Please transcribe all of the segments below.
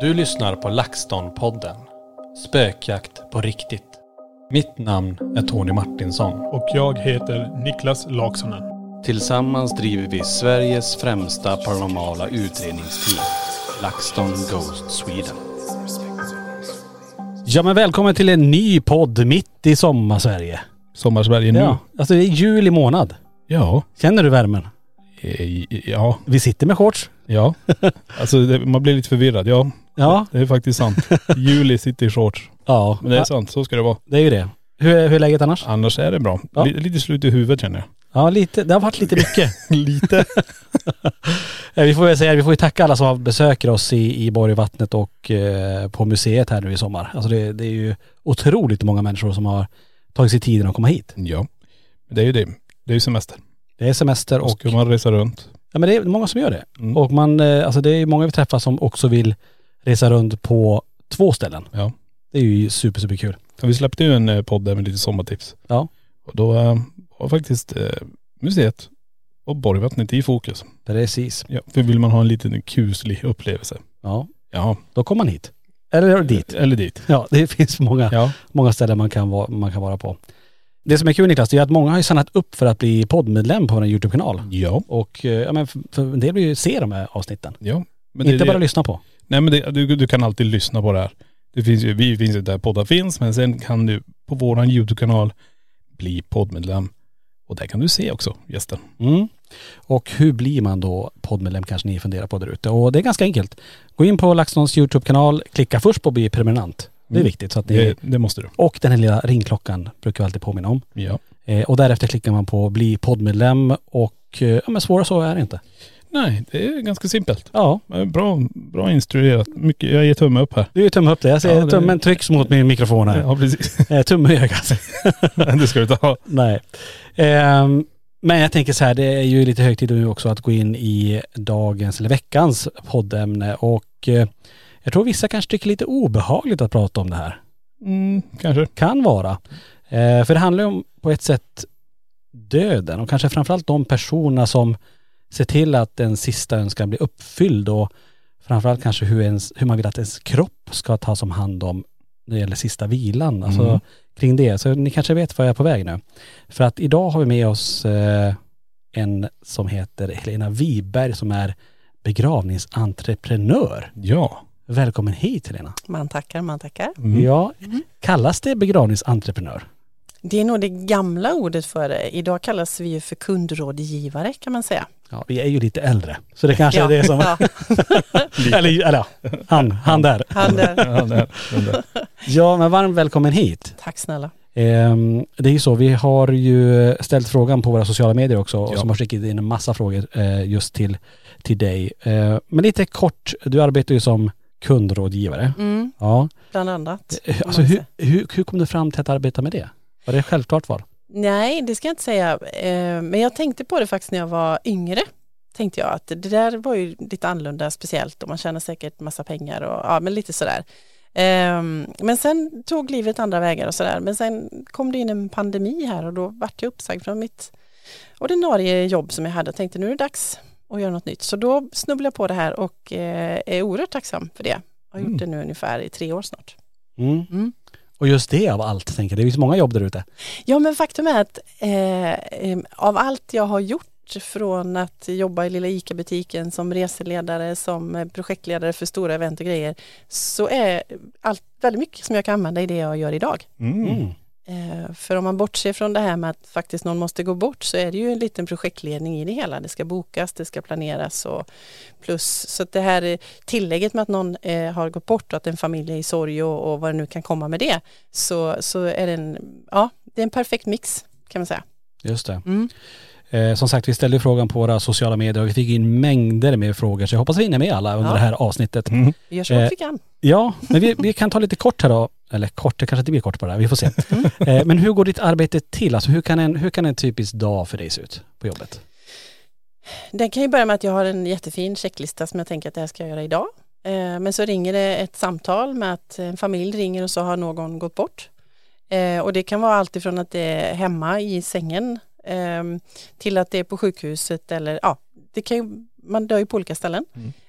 Du lyssnar på LaxTon-podden. Spökjakt på riktigt. Mitt namn är Tony Martinsson. Och jag heter Niklas Laksonen. Tillsammans driver vi Sveriges främsta paranormala utredningsteam. LaxTon Ghost Sweden. Ja men välkommen till en ny podd mitt i sommarsverige. Sommarsverige nu. Ja, alltså det är juli månad. Ja. Känner du värmen? Eh, Ja. Vi sitter med shorts. Ja. Alltså det, man blir lite förvirrad. Ja. Ja. Det är faktiskt sant. Juli sitter i shorts. Ja, Men det är sant, så ska det vara. det är ju det. Hur, hur är läget annars? Annars är det bra. Ja. Lite, lite slut i huvudet känner jag. Ja lite, det har varit lite mycket. lite. Eh, Vi får väl säga, vi får ju tacka alla som besöker oss i, i Borgvattnet och eh, på museet här nu i sommar. Alltså det, det är ju otroligt många människor som har tagit sig tiden att komma hit. Ja. Det är ju det. Det är ju semester. Det är semester Och och, ska man resa runt. ja men det är många som gör det. Mm. Och man, eh, alltså det är många vi träffar som också vill resa runt på två ställen. Ja. Det är ju super, super kul. Så vi släppte ju en eh, podd där med lite sommartips. Ja. Och då eh, var faktiskt eh, museet och Borgvattnet i fokus. Precis. Ja. För vill man ha en liten kuslig upplevelse. Ja, Ja. då kommer man hit. Eller dit. Eller dit. Ja, det finns många, Ja. många ställen man kan, vara, man kan vara på. Det som är kul Niklas, det är att många har ju signat upp för att bli poddmedlem på vår YouTube-kanal. Ja. Och eh, ja, men för, för en del vill ju se de här avsnitten. Ja. Men Inte det, bara lyssna på. Nej men det, du, du kan alltid lyssna på det här. Det finns ju, vi finns ju där poddar finns, men sen kan du på våran YouTube-kanal bli poddmedlem. Och där kan du se också gästen. Mm. Och hur blir man då poddmedlem kanske ni funderar på där ute. Och det är ganska enkelt. Gå in på LaxTons YouTube-kanal, klicka först på bli prenumerant. Det är Mm. viktigt. Så att ni, Det, det måste du. och den här lilla ringklockan brukar vi alltid påminna om. Ja. Eh, och därefter klickar man på bli poddmedlem och eh, ja men svårare så är det inte. Nej, det är ganska simpelt. Ja, Men Bra, bra instruerat. Mycket, jag ger tumme upp här. är ju tumme upp det. Jag ser Ja, tummen trycks mot min mikrofon här. Ja precis. Eh, tumme i ögat. det ska du inte ha. Nej. Ehm, men jag tänker så här, det är ju lite hög tid nu också att gå in i dagens eller veckans poddämne och eh, jag tror vissa kanske tycker lite obehagligt att prata om det här. Mm, kanske. Kan vara. Eh, för det handlar ju om på ett sätt döden och kanske framförallt de personerna som ser till att den sista önskan blir uppfylld och framförallt kanske hur, ens, hur man vill att ens kropp ska tas om hand om när det gäller sista vilan. Alltså Mm. kring det. Så ni kanske vet var jag är på väg nu. För att idag har vi med oss eh, en som heter Helena Wiberg som är begravningsentreprenör. Ja. Välkommen hit Helena. Man tackar, man tackar. Mm. Ja, kallas det begravningsentreprenör? Det är nog det gamla ordet för det. Idag kallas vi ju för kundrådgivare kan man säga. Ja, vi är ju lite äldre. Så det kanske är det som... ja, eller, eller ja, han, han där. han där. Ja, där, den där. Ja, men varmt välkommen hit. Tack snälla. Ehm, det är ju så, vi har ju ställt frågan på våra sociala medier också och Ja. som har skickat in en massa frågor eh, just till, till dig. Eh, men lite kort, du arbetar ju som kundrådgivare. Mm, Ja. bland annat. Eh, Alltså, man hur, hur, hur kom du fram till att arbeta med det? Var det självklart val? Nej, det ska jag inte säga. Eh, Men jag tänkte på det faktiskt när jag var yngre. Tänkte jag att det där var ju lite annorlunda speciellt och man tjänar säkert massa pengar och ja, men lite sådär. Ehm, Men sen tog livet andra vägar och sådär. Men sen kom det in en pandemi här och då vart jag uppsagd från mitt ordinarie jobb som jag hade och tänkte nu är det dags och göra något nytt. Så då snubblade jag på det här och eh, är oerhört tacksam för det. Har gjort Mm. det nu ungefär i tre år snart. Mm. Mm. Och just det av allt tänker jag. Det finns många jobb där ute. Ja men faktum är att eh, av allt jag har gjort från att jobba i lilla ICA-butiken som reseledare, som eh, projektledare för stora event och grejer så är allt väldigt mycket som jag kan använda i det jag gör idag. Mm. Mm. Eh, för om man bortser från det här med att faktiskt någon måste gå bort så är det ju en liten projektledning i det hela. Det ska bokas, det ska planeras och plus så att det här eh, tillägget med att någon eh, har gått bort och att en familj är i sorg och, och vad det nu kan komma med det så, så är det en, ja, det är en perfekt mix kan man säga. Just det. Mm. Eh, som sagt, vi ställde frågan på våra sociala medier och vi fick in mängder med frågor så jag hoppas vi hinner med alla under Ja. det här avsnittet. Mm. Vi gör så Eh, gott vi kan. Ja, men vi, vi kan ta lite kort här då. Eller kort, det kanske inte blir kort på det här, vi får se. Mm. Eh, men hur går ditt arbete till? Alltså hur kan, en, hur kan en typisk dag för dig se ut på jobbet? Den kan ju börja med att jag har en jättefin checklista som jag tänker att det här ska jag göra idag. Eh, Men så ringer det ett samtal med att en familj ringer och så har någon gått bort. Eh, Och det kan vara allt ifrån att det är hemma i sängen eh, till att det är på sjukhuset eller ja, det kan ju, man dör ju på olika ställen.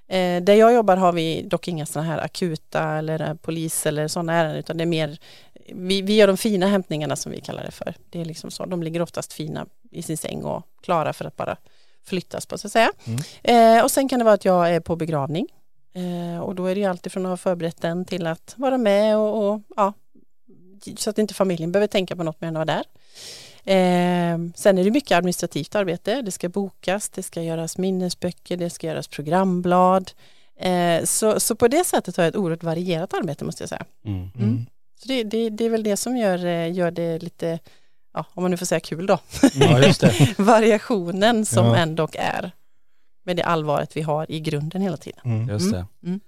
Eh, Där jag jobbar har vi dock inga sådana här akuta eller eh, polis eller sådana ärenden utan det är mer vi, vi gör de fina hämtningarna som vi kallar det för. Det är liksom så, de ligger oftast fina i sin säng och klara för att bara flyttas på så att säga. Eh, och sen kan det vara att jag är på begravning. Eh, och då är det ju alltid från att ha förberett den till att vara med och, och ja, så att inte familjen behöver tänka på något mer än att vara där. Eh, sen är det mycket administrativt arbete. Det ska bokas, det ska göras minnesböcker, det ska göras programblad. Eh, så, så på det sättet har jag ett oerhört varierat arbete måste jag säga. Mm. Mm. Så det, det, det är väl det som gör, eh, gör det lite, ja, om man nu får säga kul då, Ja, just det. variationen som Ja. ändå är med det allvaret vi har i grunden hela tiden. Mm. Just det. Mm.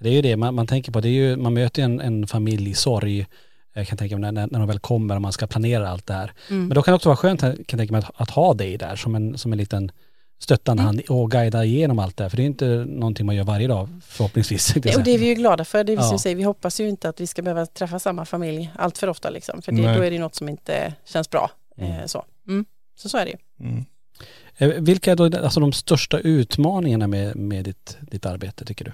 Det är ju det man, man tänker på. Det är ju, man möter ju en, en familj i sorg. Jag kan tänka mig när, när de väl kommer och man ska planera allt det här. Mm. Men då kan det också vara skönt, kan jag tänka mig, att, att ha dig där som en, som en liten stöttande Mm. hand och guida igenom allt det här. För det är inte någonting man gör varje dag förhoppningsvis. jag Och det är vi ju glada för. Det är vi, Ja. som säger, vi hoppas ju inte att vi ska behöva träffa samma familj allt för ofta. Liksom. För det, Nej. då är det något som inte känns bra. Mm. Eh, så. Mm. så så är det ju. Mm. Eh, Vilka är då alltså de största utmaningarna med, med ditt, ditt arbete tycker du?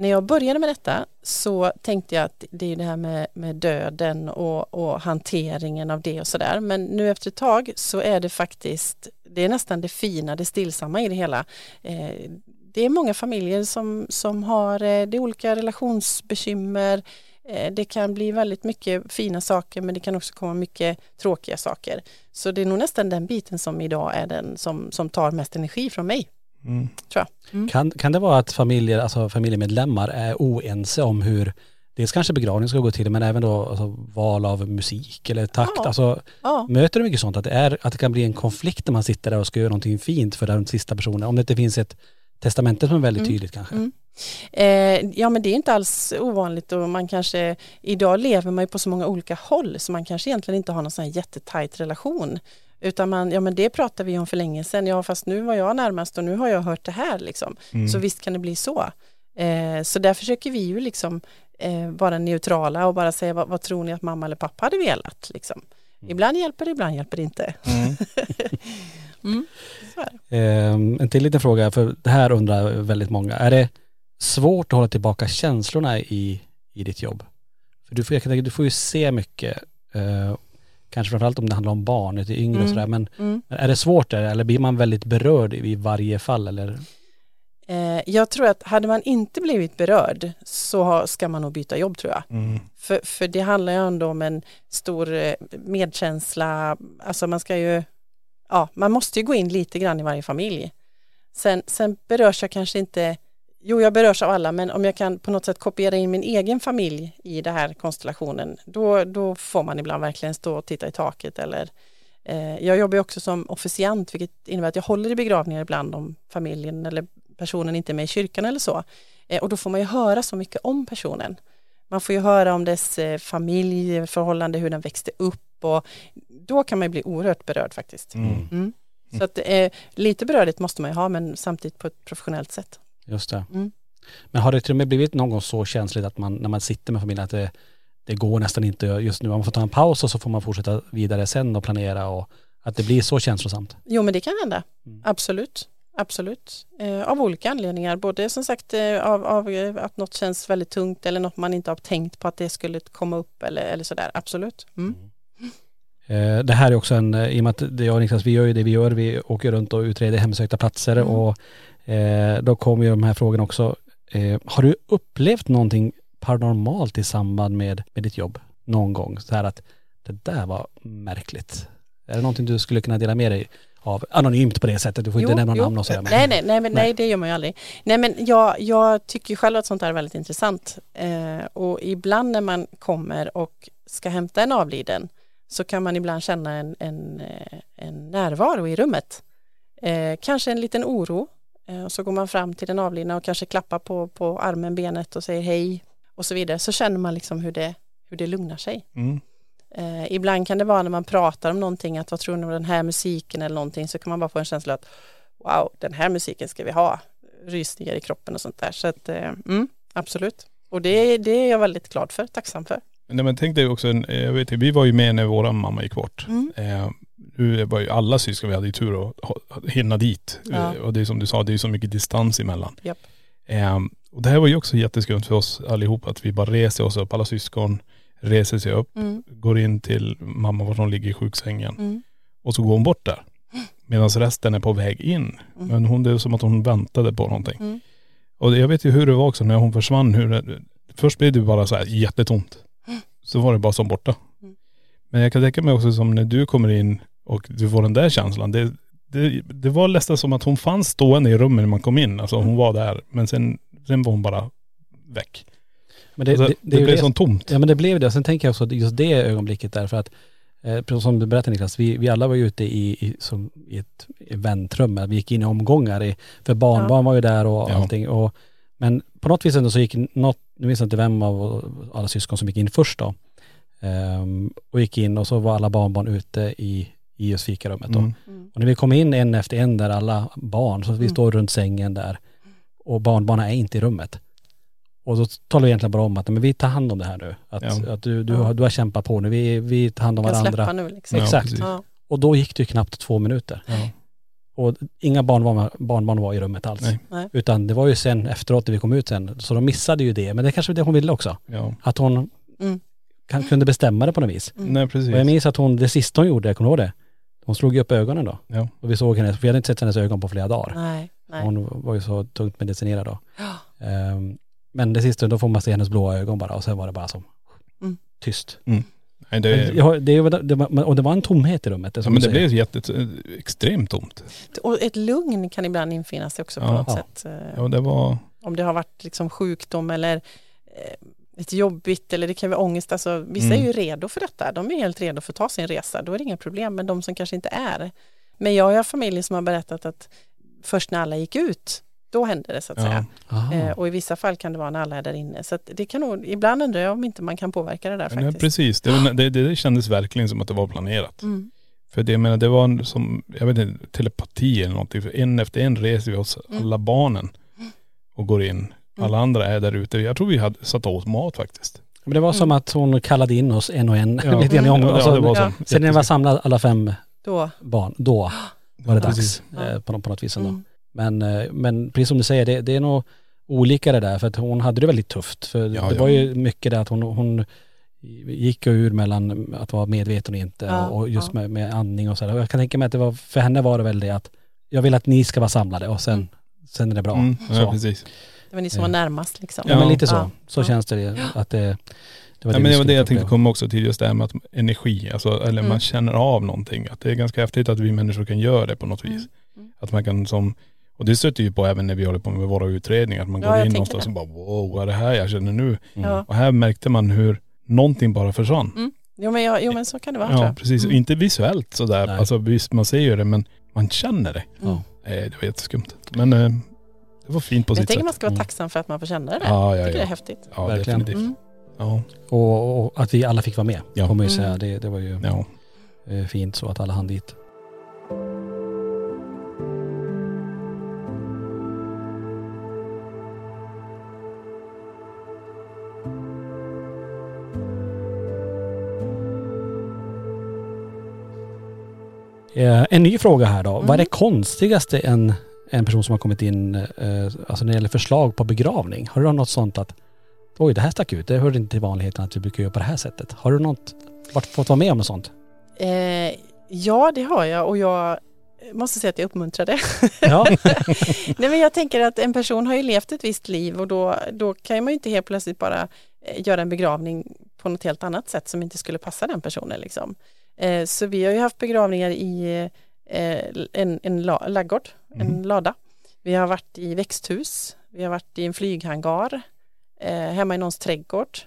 När jag började med detta så tänkte jag att det är det här med, med döden och, och hanteringen av det och sådär. Men nu efter ett tag så är det faktiskt, det är nästan det fina, det stillsamma i det hela. Eh, det är många familjer som, som har eh, det olika relationsbekymmer. Eh, det kan bli väldigt mycket fina saker men det kan också komma mycket tråkiga saker. Så det är nog nästan den biten som idag är den som, som tar mest energi från mig. Mm. Tror jag. Mm. Kan, kan det vara att familjer, alltså familjemedlemmar är oense om hur dels kanske begravning ska gå till men även då alltså, val av musik eller takt. Ja. Alltså, Ja. möter du mycket sånt att det, är, att det kan bli en konflikt när man sitter där och ska göra någonting fint för den sista personen? Om det inte finns ett testamente som är väldigt Mm. tydligt kanske. Mm. Eh, ja men det är inte alls ovanligt och man kanske, idag lever man ju på så många olika håll så man kanske egentligen inte har någon sån här jättetajt relation. Utan man, ja men det pratar vi om för länge sedan, ja fast nu var jag närmast och nu har jag hört det här liksom. Mm. Så visst kan det bli så. Eh, så där försöker vi ju liksom eh, vara neutrala och bara säga vad, vad tror ni att mamma eller pappa hade velat liksom. Ibland hjälper det, ibland hjälper det inte. Mm. Mm. Eh, en till liten fråga, för det här undrar väldigt många. Är det svårt att hålla tillbaka känslorna i, i ditt jobb? För du får, jag kan tänka, du får ju se mycket, eh, kanske framförallt om det handlar om barn, lite yngre och Mm. sådär, men Mm. är det svårt där eller blir man väldigt berörd i varje fall eller? Eh, jag tror att hade man inte blivit berörd så ska man nog byta jobb tror jag. Mm. För, för det handlar ju ändå om en stor eh, medkänsla, alltså man ska ju, ja man måste ju gå in lite grann i varje familj. Sen, sen berörs jag kanske inte, jo jag berörs av alla men om jag kan på något sätt kopiera in min egen familj i den här konstellationen då, då får man ibland verkligen stå och titta i taket eller eh, jag jobbar också som officiant vilket innebär att jag håller i begravningar ibland om familjen eller personen inte är med i kyrkan eller så. Eh, och då får man ju höra så mycket om personen. Man får ju höra om dess eh, familjeförhållande, hur den växte upp och då kan man ju bli oerhört berörd faktiskt. Mm. Mm. Så att eh, lite berördigt måste man ju ha men samtidigt på ett professionellt sätt. Just det. Mm. Men har det till och med blivit någon gång så känsligt att man, när man sitter med familjen, att det, det går nästan inte just nu, man får ta en paus och så får man fortsätta vidare sen och planera och att det blir så känslosamt? Jo men det kan hända, Mm. absolut. absolut. Eh, av olika anledningar, både som sagt eh, av, av eh, att något känns väldigt tungt eller något man inte har tänkt på att det skulle komma upp eller, eller sådär, absolut. Mm. Eh, Det här är också en, eh, i och med att det jag och Niklas, vi gör ju det vi gör, vi åker runt och utreder hemsökta platser Mm. och eh, då kommer ju de här frågorna också. Har du upplevt någonting paranormalt i samband med, med ditt jobb någon gång? Så här att det där var märkligt. Är det någonting du skulle kunna dela med dig av anonymt på det sättet? Du får inte Jo, nämna jo. namn och sådär. Nej, nej, nej, men Nej. nej, det gör man ju aldrig. Nej, men jag, jag tycker själv att sånt där är väldigt intressant. Eh, och ibland när man kommer och ska hämta en avliden så kan man ibland känna en, en, eh, en närvaro i rummet. Eh, kanske en liten oro. Eh, och så går man fram till den avlidna och kanske klappar på, på armen, benet och säger hej och så vidare. Så känner man liksom hur det, hur det lugnar sig. Mm. Eh, ibland kan det vara när man pratar om någonting, att vad tror ni om den här musiken eller någonting, så kan man bara få en känsla att wow, den här musiken ska vi ha, rysningar i kroppen och sånt där. Så att, eh, mm, absolut. Och det, det är jag väldigt glad för, tacksam för. Nej men tänk dig också, en, jag vet, vi var ju med när våra mamma gick bort. Mm. Eh, nu var ju alla syskon, vi hade ju tur att hinna dit. Ja. Eh, och det är som du sa, det är så mycket distans emellan. Japp. Eh, och det här var ju också jätteskumt för oss allihop, att vi bara reser oss upp, alla syskon reser sig upp, Mm, går in till mamma var hon ligger i sjuksängen. mm, Och så går hon bort där. Medan resten är på väg in. Mm. Men hon, det är som att hon väntade på någonting. Mm. Och jag vet ju hur det var också när hon försvann. Hur det, först blev det bara så här jättetomt. Så var det bara som borta. Mm. Men jag kan tänka mig också som när du kommer in och du får den där känslan. Det, det, det var nästan som att hon fanns stående i rummet när man kom in. Alltså hon var där. Men sen, sen var hon bara väck. Men det, alltså, det, det, det, blev det- så tomt. Ja men det blev det. Sen tänker jag också att just det ögonblicket där för att, eh, som du berättade Niklas, vi, vi alla var ju ute i, i, som, i ett väntrum. Vi gick in i omgångar. I, för barnbarn var ju där och Ja. allting. Och, men på något vis ändå så gick något, nu minns jag inte vem av alla syskon som gick in först då. Ehm, och gick in och så var alla barnbarn ute i, i just fikarummet då. Mm. mm, Och när vi kom in en efter en där alla barn, så vi Mm. står runt sängen där och barnbarnen är inte i rummet. Och då talar vi egentligen bara om att men vi tar hand om det här nu. Att, Ja. att du, du, Ja. har, du har kämpat på nu, vi, vi tar hand om kan varandra. släppa nu liksom. Exakt. Ja. Och då gick det ju knappt två minuter. Ja. Och inga barnbarn, barnbarn var i rummet alls. Nej. Nej. Utan det var ju sen efteråt när vi kom ut sen, så de missade ju det. Men det kanske var det hon ville också. Ja. Att hon Mm. kan, kunde bestämma det på något vis. Mm. Nej precis. Och jag minns att hon, det sista hon gjorde, jag kommer ihåg det? Hon slog ju upp ögonen då. Ja. Och vi såg henne, för vi hade inte sett hennes ögon på flera dagar. Nej, nej. Hon var ju så tungt medicinerad då. Ja. Ehm, men det sista, då får man se hennes blåa ögon bara och sen var det bara som Mm. tyst. Nej, det, jag har- det, det, var- och det var en tomhet i rummet. Det, ja, men det blev jätte, extremt tomt. Och ett lugn kan ibland infinna sig också på Ja. något Ja. sätt. eh, Ja det var, Om det har varit liksom sjukdom eller eh, ett jobbigt eller det kan vara ångest. Alltså, vissa Mm. är ju redo för detta. De är helt redo för att ta sin resa. Då är det inga problem. Men de som kanske inte är. Men jag har familjer som har berättat att först när alla gick ut, då hände det så att ja. säga. Aha. Eh, och i vissa fall kan det vara när alla är där inne. Så att det kan nog, ibland undrar jag om inte man kan påverka det där Nej, faktiskt. precis, det, det, det kändes verkligen som att det var planerat. Mm. För det, jag menar, det var som, jag vet inte, telepati eller någonting. För en efter en reser vi oss, Mm. alla barnen, och går in. Alla andra är där ute. Jag tror vi hade satt åt mat faktiskt. Men det var som att hon kallade in oss en och en. Ja. lite grann i omgång. Ja, Och så- det var så. Ja. Sen när vi var samlade alla fem Då, barn, då var det dags Precis. Ja. eh, på, något- på något vis ändå. mm. Men, eh, men precis som du säger, det, det är nog olika det där. För att hon hade det väldigt tufft. För Ja, det ja. var ju mycket det att hon, hon gick ur mellan att vara medveten och inte Ja, och just ja. med, med andning och sådär. Jag kan tänka mig att det var, för henne var det väl det att jag vill att ni ska vara samlade och sen, Mm. sen är det bra. Mm, ja, Så. precis. det var ni som var närmast liksom. Ja, men lite så. Ja. Så Ja. känns det att det, det var Ja, det men det var det jag tänkte komma också till, just det här med att energi, alltså, eller Mm. man känner av någonting. Att det är ganska häftigt att vi människor kan göra det på något vis. Mm. Att man kan som, och det stöter ju på även när vi håller på med våra utredningar, att man Ja, går jag in tänker någonstans det. och bara wow, vad är det här jag känner nu? Mm. Ja. Och här märkte man hur någonting bara försvann. Mm. Jo, men jag, jo men så kan det vara Ja jag. precis, Mm. inte visuellt sådär. Nej. Alltså visst man ser ju det men man känner det. Mm. Ja. Eh, det var jätteskumt. Men eh, det var fint på Jag sitt tänker sätt. man ska vara Mm. tacksam för att man får känna det där. Ja, jag ja, tycker det är häftigt. Ja, Verkligen. definitivt. Mm. Ja, Och, och att vi alla fick vara med, Ja. får man ju Mm. säga. Det, det var ju ja. eh, fint så att alla hann dit. Eh, En ny fråga här då. Vad är det Mm. konstigaste en, en person som har kommit in, eh, alltså när det gäller förslag på begravning. Har du något sånt att oj det här stack ut, det hörde inte till vanligheten att vi brukar göra på det här sättet. Har du något, varit, fått vara med om något sånt? Eh, ja, det har jag och jag måste säga att jag uppmuntrar det. Ja. Nej, men jag tänker att en person har ju levt ett visst liv och då, då kan man ju inte helt plötsligt bara eh, göra en begravning på något helt annat sätt som inte skulle passa den personen. Liksom. Eh, så vi har ju haft begravningar i eh, en, en la, laggård, en lada. Vi har varit i växthus, vi har varit i en flyghangar, eh, hemma i någons trädgård.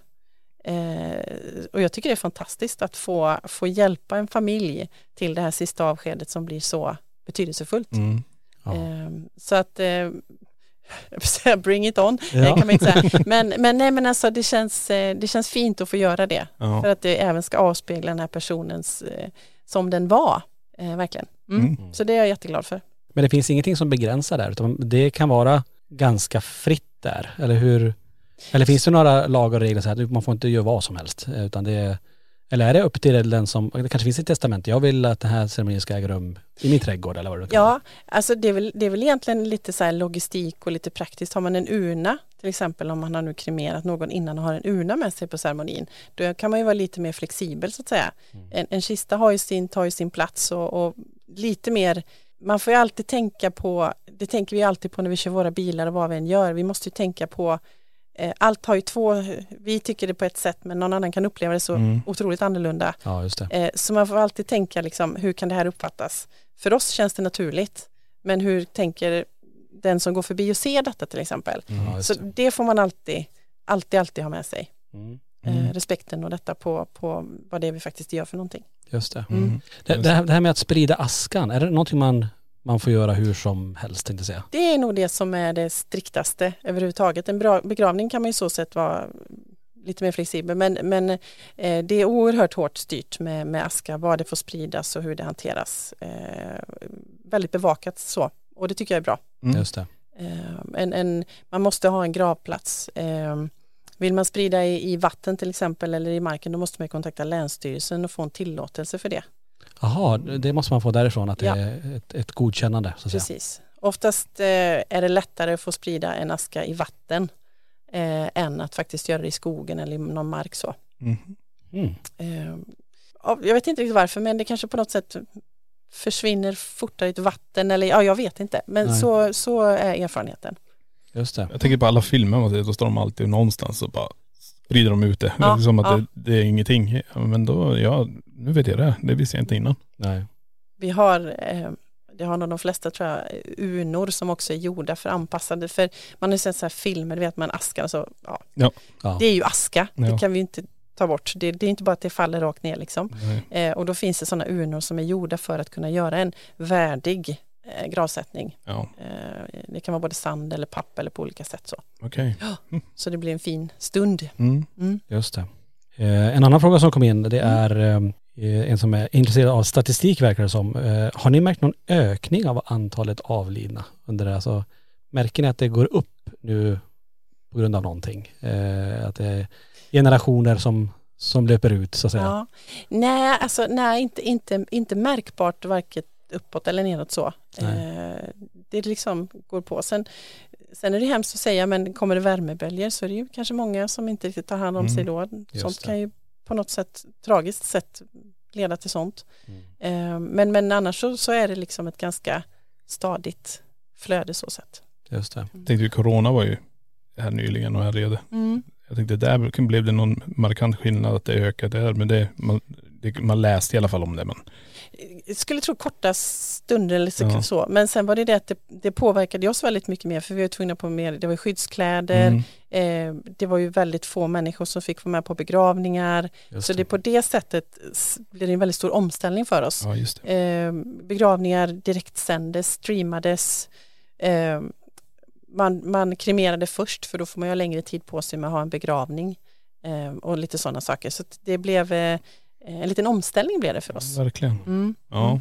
Eh, och jag tycker det är fantastiskt att få, få hjälpa en familj till det här sista avskedet som blir så betydelsefullt. Mm. Ja. Eh, så att bring it on, Ja. kan man inte säga. Men, men, nej, men alltså, det, känns, eh, det känns fint att få göra det. Ja. För att det även ska avspegla den här personens eh, som den var. Eh, verkligen. Mm. Mm. Så det är jag jätteglad för. Men det finns ingenting som begränsar där utan det kan vara ganska fritt där, eller hur? Eller finns det några lagar och regler så här, man får inte göra vad som helst utan det är, eller är det upp till den som, det kanske finns ett testament, jag vill att den här ceremonin ska äga rum i min trädgård eller vad det kan vara. Ja, alltså det är, väl, det är väl egentligen lite så logistik och lite praktiskt. Har man en urna, till exempel om man har nu kremerat någon innan och har en urna med sig på ceremonin, då kan man ju vara lite mer flexibel så att säga. En, en kista har ju sin, tar ju sin plats och, och lite mer, man får ju alltid tänka på, det tänker vi alltid på när vi kör våra bilar och vad vi än gör, vi måste ju tänka på allt har ju två, vi tycker det på ett sätt men någon annan kan uppleva det så Mm. otroligt annorlunda. Ja. Eh, Så man får alltid tänka liksom, hur kan det här uppfattas? För oss känns det naturligt, men hur tänker den som går förbi och ser detta till exempel? Just Så det. får man alltid, alltid, alltid ha med sig. Mm. Eh, respekten och detta på, på vad det är vi faktiskt gör för någonting. Just det. Mm. Det, det, här, det här med att sprida askan, är det någonting man, man får göra hur som helst tänkte jag säga? Det är nog det som är det striktaste överhuvudtaget. En bra begravning kan man ju så sett vara lite mer flexibel men, men eh, det är oerhört hårt styrt med, med aska, vad det får spridas och hur det hanteras. Eh, väldigt bevakat så och det tycker jag är bra. Mm. Just det. Eh, en, en, man måste ha en gravplats. Eh, vill man sprida i, i vatten till exempel eller i marken då måste man ju kontakta Länsstyrelsen och få en tillåtelse för det. Jaha, det måste man få därifrån att det Ja. är ett, ett godkännande så att säga. Precis. Oftast eh, är det lättare att få sprida en aska i vatten eh, än att faktiskt göra det i skogen eller i någon mark så. Mm. Mm. Eh, ja, jag vet inte riktigt varför men det kanske på något sätt försvinner fortare i ett vatten eller ja, jag vet inte. Men Nej. så, så är erfarenheten. Just det. Jag tänker på alla filmer man ser, då står de alltid någonstans och bara sprider de ut det. Ja, det är som att ja. det, det är ingenting. Men då, ja, nu vet jag det. Det visste jag inte innan. Nej. Vi har, eh, det har nog de flesta tror jag, unor som också är gjorda för anpassade. För man har ju sett så här filmer, du vet man askar och så, ja, Ja. det är ju aska, Ja. det kan vi ju inte ta bort. Det, det är inte bara att det faller rakt ner liksom. Eh, och då finns det sådana urnor som är gjorda för att kunna göra en värdig eh, gravsättning. Ja, Eh, det kan vara både sand eller papp eller på olika sätt så. okej. Så det blir en fin stund. Mm. Mm. Just det. Eh, en annan fråga som kom in det är eh, en som är intresserad av statistik verkar det som. Eh, har ni märkt någon ökning av antalet avlidna under det? Alltså, märker ni att det går upp nu på grund av någonting? Eh, att det är generationer som, som löper ut så att säga? Ja. Nej, alltså, nej inte, inte, inte märkbart varken uppåt eller nedåt så. Nej. Eh, det liksom går på. Sen, sen är det hemskt att säga men kommer det värmeböljor så är det ju kanske många som inte riktigt tar hand om Mm, sig då. Sånt kan ju på något sätt, tragiskt sätt leda till sånt. Mm. Eh, men, men annars så, så är det liksom ett ganska stadigt flöde så sett. Just det. Jag tänkte ju corona var ju här nyligen och härjade. Mm. Jag tänkte där blev det någon markant skillnad att det ökade där. Men det, man, det, man läste i alla fall om det. Men Jag skulle tro korta stunder eller så, Ja. så. men sen var det det att det, det påverkade oss väldigt mycket mer för vi var tvungna på mer, det var skyddskläder, Mm. eh, det var ju väldigt få människor som fick vara med på begravningar Just så det på det sättet blir det en väldigt stor omställning för oss. Ja det. Eh, begravningar direktsändes, streamades, eh, man, man kremerade först för då får man ju längre tid på sig med att ha en begravning eh, och lite sådana saker. Så det blev eh, en liten omställning blev det för oss. Verkligen. Mm. Ja.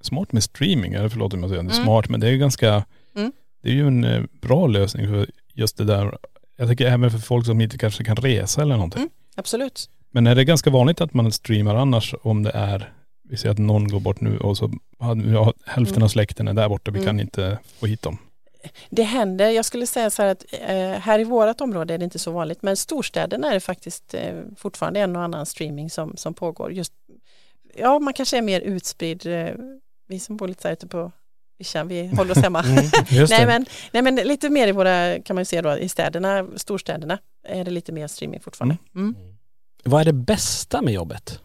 Smart med streaming, eller förlåt om jag säger det är Mm. smart, men det är ju ganska, Mm. det är ju en eh, bra lösning för just det där. Jag tänker även för folk som inte kanske kan resa eller någonting. Mm. Absolut. Men är det ganska vanligt att man streamar annars om det är vi ser att någon går bort nu och så har hälften av släkten är där borta, vi Mm. kan inte få hit dem. Det händer, jag skulle säga så här att eh, här i vårt område är det inte så vanligt men storstäderna är det faktiskt eh, fortfarande en och annan streaming som, som pågår. Just, ja, man kanske är mer utspridd, eh, vi som bor lite så här ute på vischan, vi håller oss hemma. Mm, nej, men, nej men lite mer i våra, kan man ju se då, i städerna, storstäderna är det lite mer streaming fortfarande. Mm. Vad är det bästa med jobbet?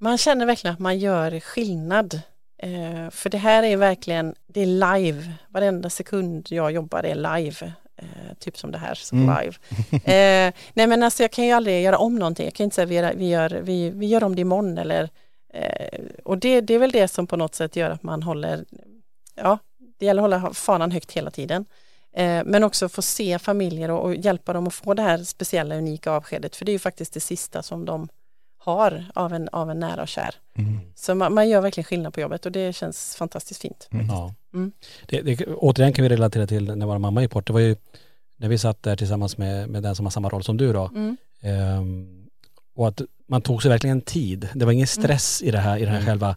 Man känner verkligen att man gör skillnad. Eh, för det här är verkligen, det är live. Varenda sekund jag jobbar är live. Eh, typ som det här, så Mm. live. Eh, nej men alltså jag kan ju aldrig göra om någonting. Jag kan inte säga vi gör, vi gör, vi, vi gör om det imorgon eller eh, och det, det är väl det som på något sätt gör att man håller, ja, det gäller att hålla fanan högt hela tiden. Eh, men också få se familjer och, och hjälpa dem att få det här speciella unika avskedet. För det är ju faktiskt det sista som de har av en, av en nära och kär. Mm. Så man, man gör verkligen skillnad på jobbet och det känns fantastiskt fint. Ja. Mm. Det, det, återigen kan vi relatera till när vår mamma gick bort. Det var ju när vi satt där tillsammans med, med den som har samma roll som du då. Mm. Ehm, och att man tog sig verkligen tid. Det var ingen stress i det här, i den här Mm. själva,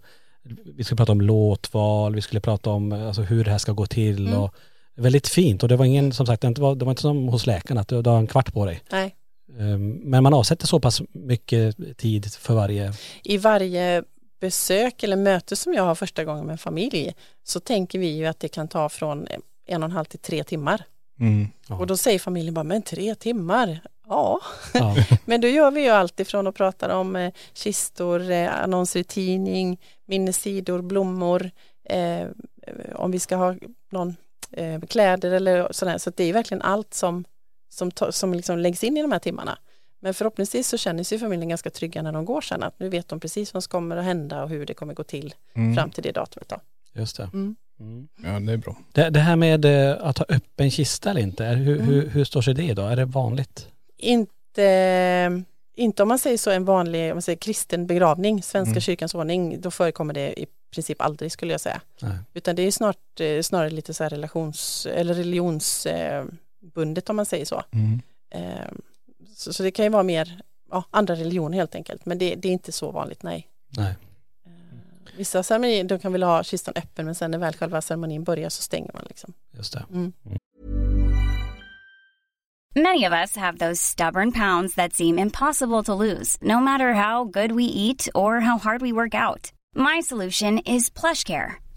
vi skulle prata om låtval, vi skulle prata om alltså, hur det här ska gå till Mm. och väldigt fint och det var ingen, som sagt, det var, det var inte som hos läkaren att du, du har en kvart på dig. Nej. Ehm, men man avsätter så pass mycket tid för varje, I varje besök eller möte som jag har första gången med en familj så tänker vi ju att det kan ta från en och en halv till tre timmar. Mm. Och då säger familjen bara, men tre timmar? Ja, ja, men då gör vi ju allt ifrån att prata om eh, kistor, eh, annonser i tidning, minnessidor, blommor, eh, om vi ska ha någon eh, kläder eller sådär. Så det är verkligen allt som, som, som liksom läggs in i de här timmarna. Men förhoppningsvis så känner sig familjen ganska trygga när de går sen att nu vet de precis vad som kommer att hända och hur det kommer gå till Mm. fram till det datumet. Då. just det. Mm. Mm. Ja det är bra. Det, det här med eh, att ha öppen kista eller inte, är- hur, Mm. hur, hur står sig det då? Är det vanligt? Inte, inte om man säger så en vanlig om man säger kristen begravning, Svenska Mm. kyrkans ordning, då förekommer det i princip aldrig skulle jag säga. Nej. Utan det är snart, eh, snarare lite så här relations eller religionsbundet om man säger så. Mm. Eh, Så, så det kan ju vara mer ja, andra religioner helt enkelt, men det, det är inte så vanligt, nej. Nej. Eh, Vissa ceremonier, de kan vilja ha kistan öppen men sen när väl själva ceremonin börjar så stänger man liksom. Just det. Mm. Many of us have those stubborn pounds that seem impossible to lose, no matter how good we eat or how hard we work out. My solution is PlushCare.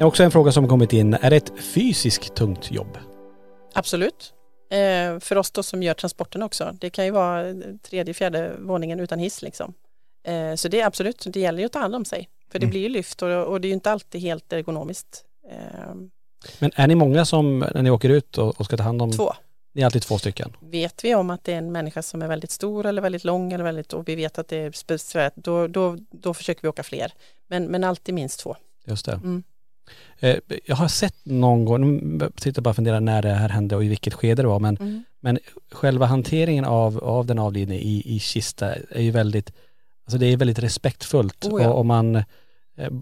Är också en fråga som kommit in. Är det ett fysiskt tungt jobb? Absolut. Eh, för oss då som gör transporten också. Det kan ju vara tredje, fjärde våningen utan hiss liksom. Eh, så det är absolut, det gäller ju att ta hand om sig. För det Mm. blir ju lyft och, och det är ju inte alltid helt ergonomiskt. Eh, Men är ni många som, när ni åker ut och, och ska ta hand om? två. Ni är alltid två stycken? Vet vi om att det är en människa som är väldigt stor eller väldigt lång eller väldigt, och vi vet att det är speciellt, då, då, då försöker vi åka fler. Men, men alltid minst två. Just det. Mm. Eh, Jag har sett någon gång, nu sitter jag bara och funderar när det här hände och i vilket skede det var, men, Mm. men själva hanteringen av, av den avlidne i, i kista är ju väldigt, alltså det är väldigt respektfullt Oh ja. och, och man, eh,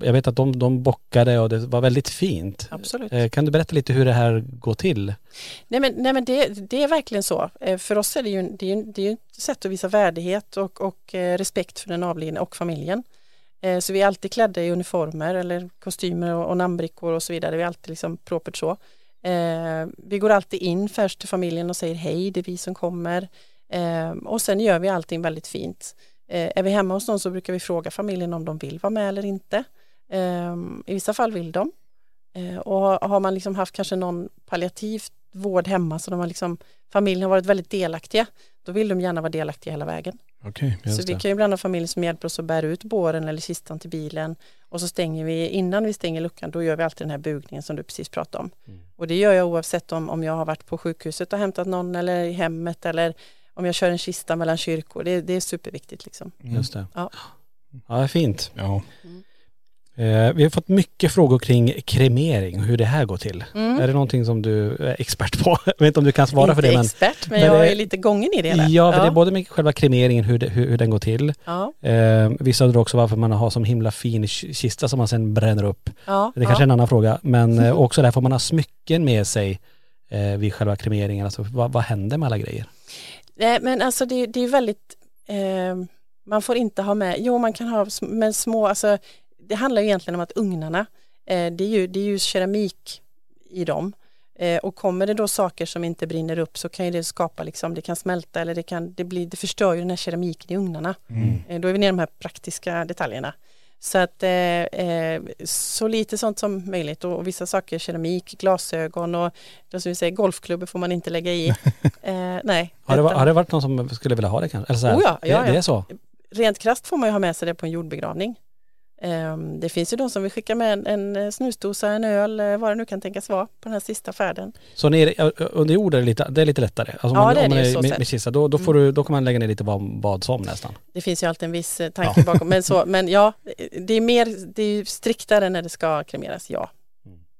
jag vet att de, de bockade och det var väldigt fint. Absolut. Eh, Kan du berätta lite hur det här går till? Nej men, nej, men det, det är verkligen så. För oss är det ju, det är ju, det är ett sätt att visa värdighet och, och respekt för den avlidne och familjen. Eh, så vi är alltid klädda i uniformer eller kostymer och, och namnbrickor och så vidare. Vi är alltid liksom propert så. Eh, vi går alltid in först till familjen och säger hej, det är vi som kommer. Eh, och sen gör vi allting väldigt fint. Eh, är vi hemma hos någon så brukar vi fråga familjen om de vill vara med eller inte. Eh, I vissa fall vill de. Eh, och har man liksom haft kanske någon palliativ vård hemma så de har liksom, familjen har varit väldigt delaktiga, då vill de gärna vara delaktiga hela vägen. Okej, Så vi kan ju ibland ha familjer som hjälper oss att bära ut båren eller kistan till bilen och så stänger vi, innan vi stänger luckan, då gör vi alltid den här bugningen som du precis pratade om. Mm. Och det gör jag oavsett om, om jag har varit på sjukhuset och hämtat någon eller i hemmet eller om jag kör en kista mellan kyrkor. Det, det är superviktigt liksom. Just det. Ja. Ja, det är fint. Ja. Eh, vi har fått mycket frågor kring kremering och hur det här går till. Mm. Är det någonting som du är expert på? Jag vet inte om du kan svara Inte för det men... expert, men, men jag är lite gången i det hela. Ja, för det är både med själva kremeringen, hur, det, hur, hur den går till. ja, Eh, vissa undrar också varför man har som himla fin ki- kista som man sen bränner upp. ja, Det är kanske är ja. en annan fråga. Men eh, också där får man ha smycken med sig eh, vid själva kremeringen. Alltså vad, vad händer med alla grejer? Nej, men alltså det, det är väldigt, eh, man får inte ha med, jo man kan ha, men små, alltså det handlar ju egentligen om att ugnarna, eh, det, är ju, det är ju keramik i dem. Eh, och kommer det då saker som inte brinner upp så kan ju det skapa, liksom, det kan smälta eller det, kan, det, blir, det förstör ju den här keramiken i ugnarna. Eh, då är vi nere i de här praktiska detaljerna. Så att eh, så lite sånt som möjligt och, och vissa saker, keramik, glasögon och det som vi säger, golfklubbor får man inte lägga i. Eh, nej. Har det, har det varit någon som skulle vilja ha det kanske? Eller så här, Oh ja, ja, det, det ja. är så? rent krasst får man ju ha med sig det på en jordbegravning. Ehm, Det finns ju de som vill skicka med en, en eh, snusdosa, en öl, eh, vad det nu kan tänkas vara på den här sista färden. Så nere, ö- ö- under jord är det lite, det är lite lättare? Alltså om Ja, man, det är det ju är så med, med kista, då, då, får du, då kan man lägga ner lite vad, vad som nästan. Det finns ju alltid en viss eh, tanke bakom, men, så, men ja, det är mer, det är striktare när det ska kremeras, ja.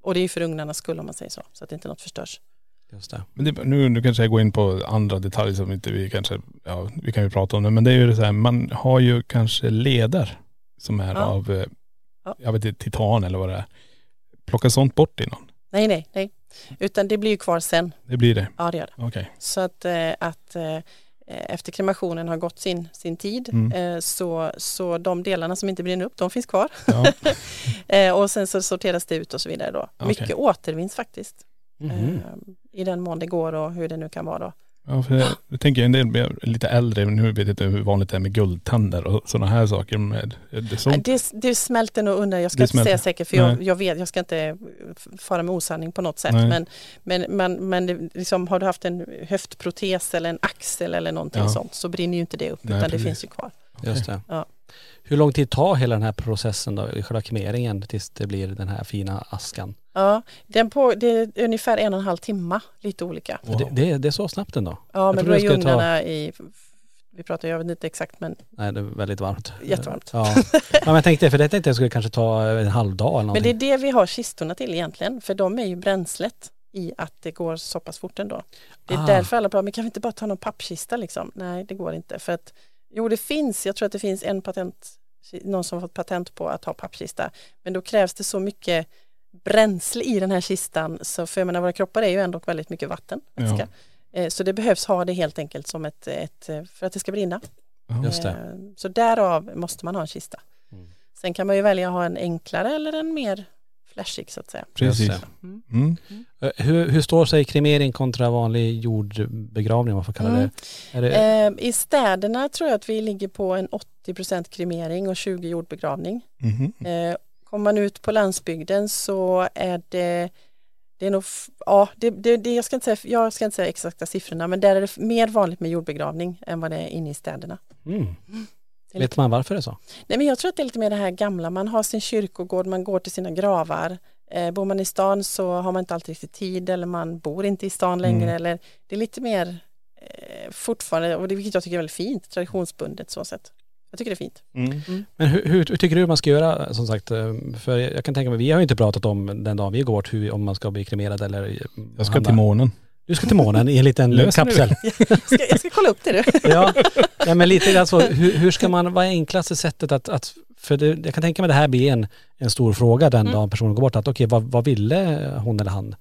Och det är ju för ugnarnas skull om man säger så, så att inte något förstörs. Just det. Men det, nu, nu kanske jag går in på andra detaljer som inte vi kanske, ja vi kan ju prata om det, men det är ju så här, man har ju kanske leder som är Ja. av, eh, Ja. jag vet inte, titan eller vad det är. Plocka sånt bort innan. Nej, nej, nej, utan det blir ju kvar sen. Det blir det. Ja, det gör det. Okej. Så att, eh, att eh, efter kremationen har gått sin, sin tid Mm. så, så de delarna som inte brinner upp, de finns kvar. Ja. Och sen så sorteras det ut och så vidare då. Okej. Mycket återvinns faktiskt. Eh, I den mån det går och hur det nu kan vara då. Ja, för jag, jag tänker en del blir lite äldre, men nu vet jag inte hur vanligt det är med guldtänder och sådana här saker. Med, är det sånt? Det, det smälter nog undan, jag ska Det inte smälter. säga säkert för jag, Nej. jag vet, jag ska inte fara med osanning på något sätt. Nej. Men, men, men, men liksom, har du haft en höftprotes eller en axel eller någonting Ja. sånt så brinner ju inte det upp Nej, utan precis. det finns ju kvar. Just det. Ja. Hur lång tid tar hela den här processen då, i själva kremeringen tills det blir den här fina askan? Ja, den på, det är ungefär en och en halv timme, lite olika. För Det, det, är- det är så snabbt ändå? Ja, men då är ta- ugnarna i, vi pratar, jag vet inte exakt men Nej det är väldigt varmt. Jättevarmt. Ja. ja men jag tänkte, för det tänkte jag skulle kanske ta en halv dag eller Men någonting. det är det vi har kistorna till egentligen, för de är ju bränslet i att det går så pass fort ändå. Det är Ah. därför alla pratar, men kan vi inte bara ta någon pappkista liksom? Nej, det går inte. För att, jo, det finns, jag tror att det finns en patent, någon som har fått patent på att ha pappkista, men då krävs det så mycket bränsle i den här kistan, så för jag menar, våra kroppar är ju ändå väldigt mycket vatten. Ja. vätska. Eh, Så det behövs ha det helt enkelt som ett, ett för att det ska brinna. Just det. Eh, Så därav måste man ha en kista. Mm. Sen kan man ju välja att ha en enklare eller en mer flashig så att säga. Precis. Mm. Mm. Eh, Hur, hur står sig kremering kontra vanlig jordbegravning om man får kalla det? Mm. Är det Eh, I städerna tror jag att vi ligger på en 80% kremering och 20 jordbegravning. Mhm. Eh, kommer man ut på landsbygden så är det det är nog, ja, det, det, det, jag, ska inte säga, jag ska inte säga exakta siffrorna, men där är det mer vanligt med jordbegravning än vad det är inne i städerna. Mm. Vet man varför det är så? Nej, men jag tror att det är lite mer det här gamla, man har sin kyrkogård, man går till sina gravar. Eh, bor man i stan så har man inte alltid riktigt tid eller man bor inte i stan längre. Mm. Eller, det är lite mer eh, fortfarande, och det vilket jag tycker är väldigt fint, traditionsbundet så sätt. Jag tycker det är fint. Men hur, hur, hur tycker du man ska göra som sagt? eh, För jag kan tänka mig, vi har ju inte pratat om den dagen vi går bort, hur, om man ska bli kremerad eller eh, Jag ska till månen. Du ska till månen i en liten du kapsel. Jag ska, jag ska kolla upp det du. Ja, ja men lite alltså, hur, hur ska man, vad är enklaste sättet att, att för det, jag kan tänka mig det här blir en, en stor fråga den Mm. dagen personen går bort. Att okej, vad, vad ville hon eller han?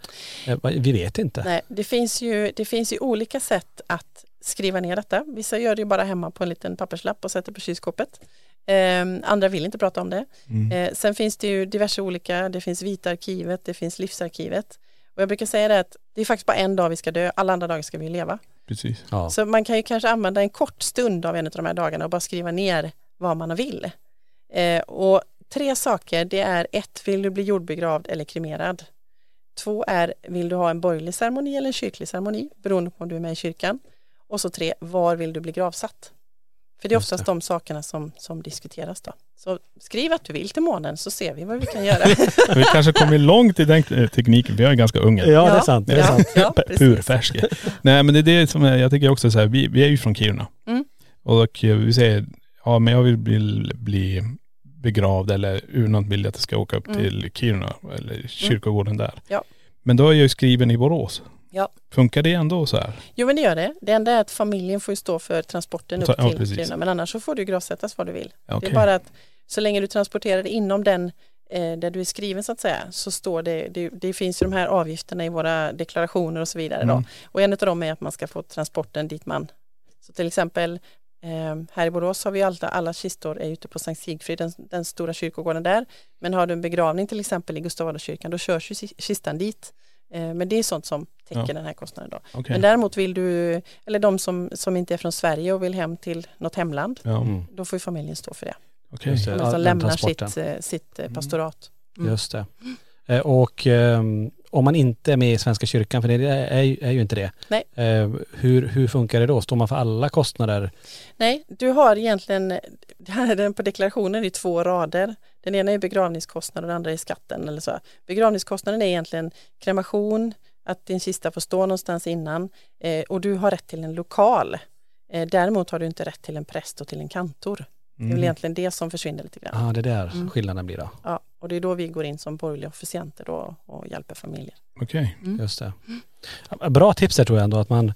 Eh, Vi vet inte. Nej, det finns, ju, det finns ju olika sätt att skriva ner detta. Vissa gör det ju bara hemma på en liten papperslapp och sätter på kylskåpet. Eh, andra vill inte prata om det. Mm. Eh, sen finns det ju diverse olika, det finns Vita arkivet, det finns Livsarkivet. Och jag brukar säga det att det är faktiskt bara en dag vi ska dö, alla andra dagar ska vi leva. Precis. Ja. Så man kan ju kanske använda en kort stund av en av de här dagarna och bara skriva ner vad man vill. Eh, och tre saker, det är ett, vill du bli jordbegravd eller kremerad? Två är, vill du ha en borgerlig ceremoni eller en kyrklig ceremoni, beroende på om du är med i kyrkan? Och så tre, var vill du bli gravsatt? För det är Just oftast det. de sakerna som, som diskuteras då. Så skriv att du vill till månen så ser vi vad vi kan göra. Vi kanske kommit långt i den tekniken, vi är ganska unga. Ja, det är sant. Det är sant. ja. Nej men det är det som jag tycker också så här, vi, vi är ju från Kiruna. Mm. Och eh, vi säger, ja men jag vill bli, bli begravd eller urnan vill att jag ska åka upp Mm. till Kiruna eller kyrkogården där. Ja. Men då är jag ju skriven i Borås. Ja. Funkar det ändå så här? Jo men det gör det. Det enda är att familjen får ju stå för transporten upp ja, till. Kiruna. Men annars så får du gravsättas var du vill. Ja, Det är bara att så länge du transporterar det inom den eh, där du är skriven så att säga så står det, det, det finns ju de här avgifterna i våra deklarationer och så vidare. Mm. Då. Och en av dem är att man ska få transporten dit man, så till exempel eh, här i Borås har vi alla, alla kistor är ute på Sankt Sigfrid, den, den stora kyrkogården där. Men har du en begravning till exempel i Gustav Adolfskyrkan då körs ju ki- kistan dit. Eh, men det är sånt som täcker Ja. den här kostnaden då. Okej. Men däremot vill du, eller de som, som inte är från Sverige och vill hem till något hemland, Ja, Mm. då får ju familjen stå för det. det. De som lämnar sitt, eh, sitt eh, Mm. pastorat. Mm. Just det. Och ehm, om man inte är med i Svenska kyrkan, för det är, ju- är ju inte det. Nej. Eh, hur, hur funkar det då? Står man för alla kostnader? Nej, du har egentligen, är den på deklarationen i två rader. Den ena är begravningskostnad och den andra är skatten. Eller så. Begravningskostnaden är egentligen kremation, att din kista får stå någonstans innan eh, och du har rätt till en lokal. Eh, däremot har du inte rätt till en präst och till en kantor. Det är väl Mm. egentligen det som försvinner lite grann. Ja, ah, det är där Mm. skillnaden blir då. Ja, och det är då vi går in som borgerliga officianter då och hjälper familjer. Okej. Just det. Bra tips där tror jag ändå att man,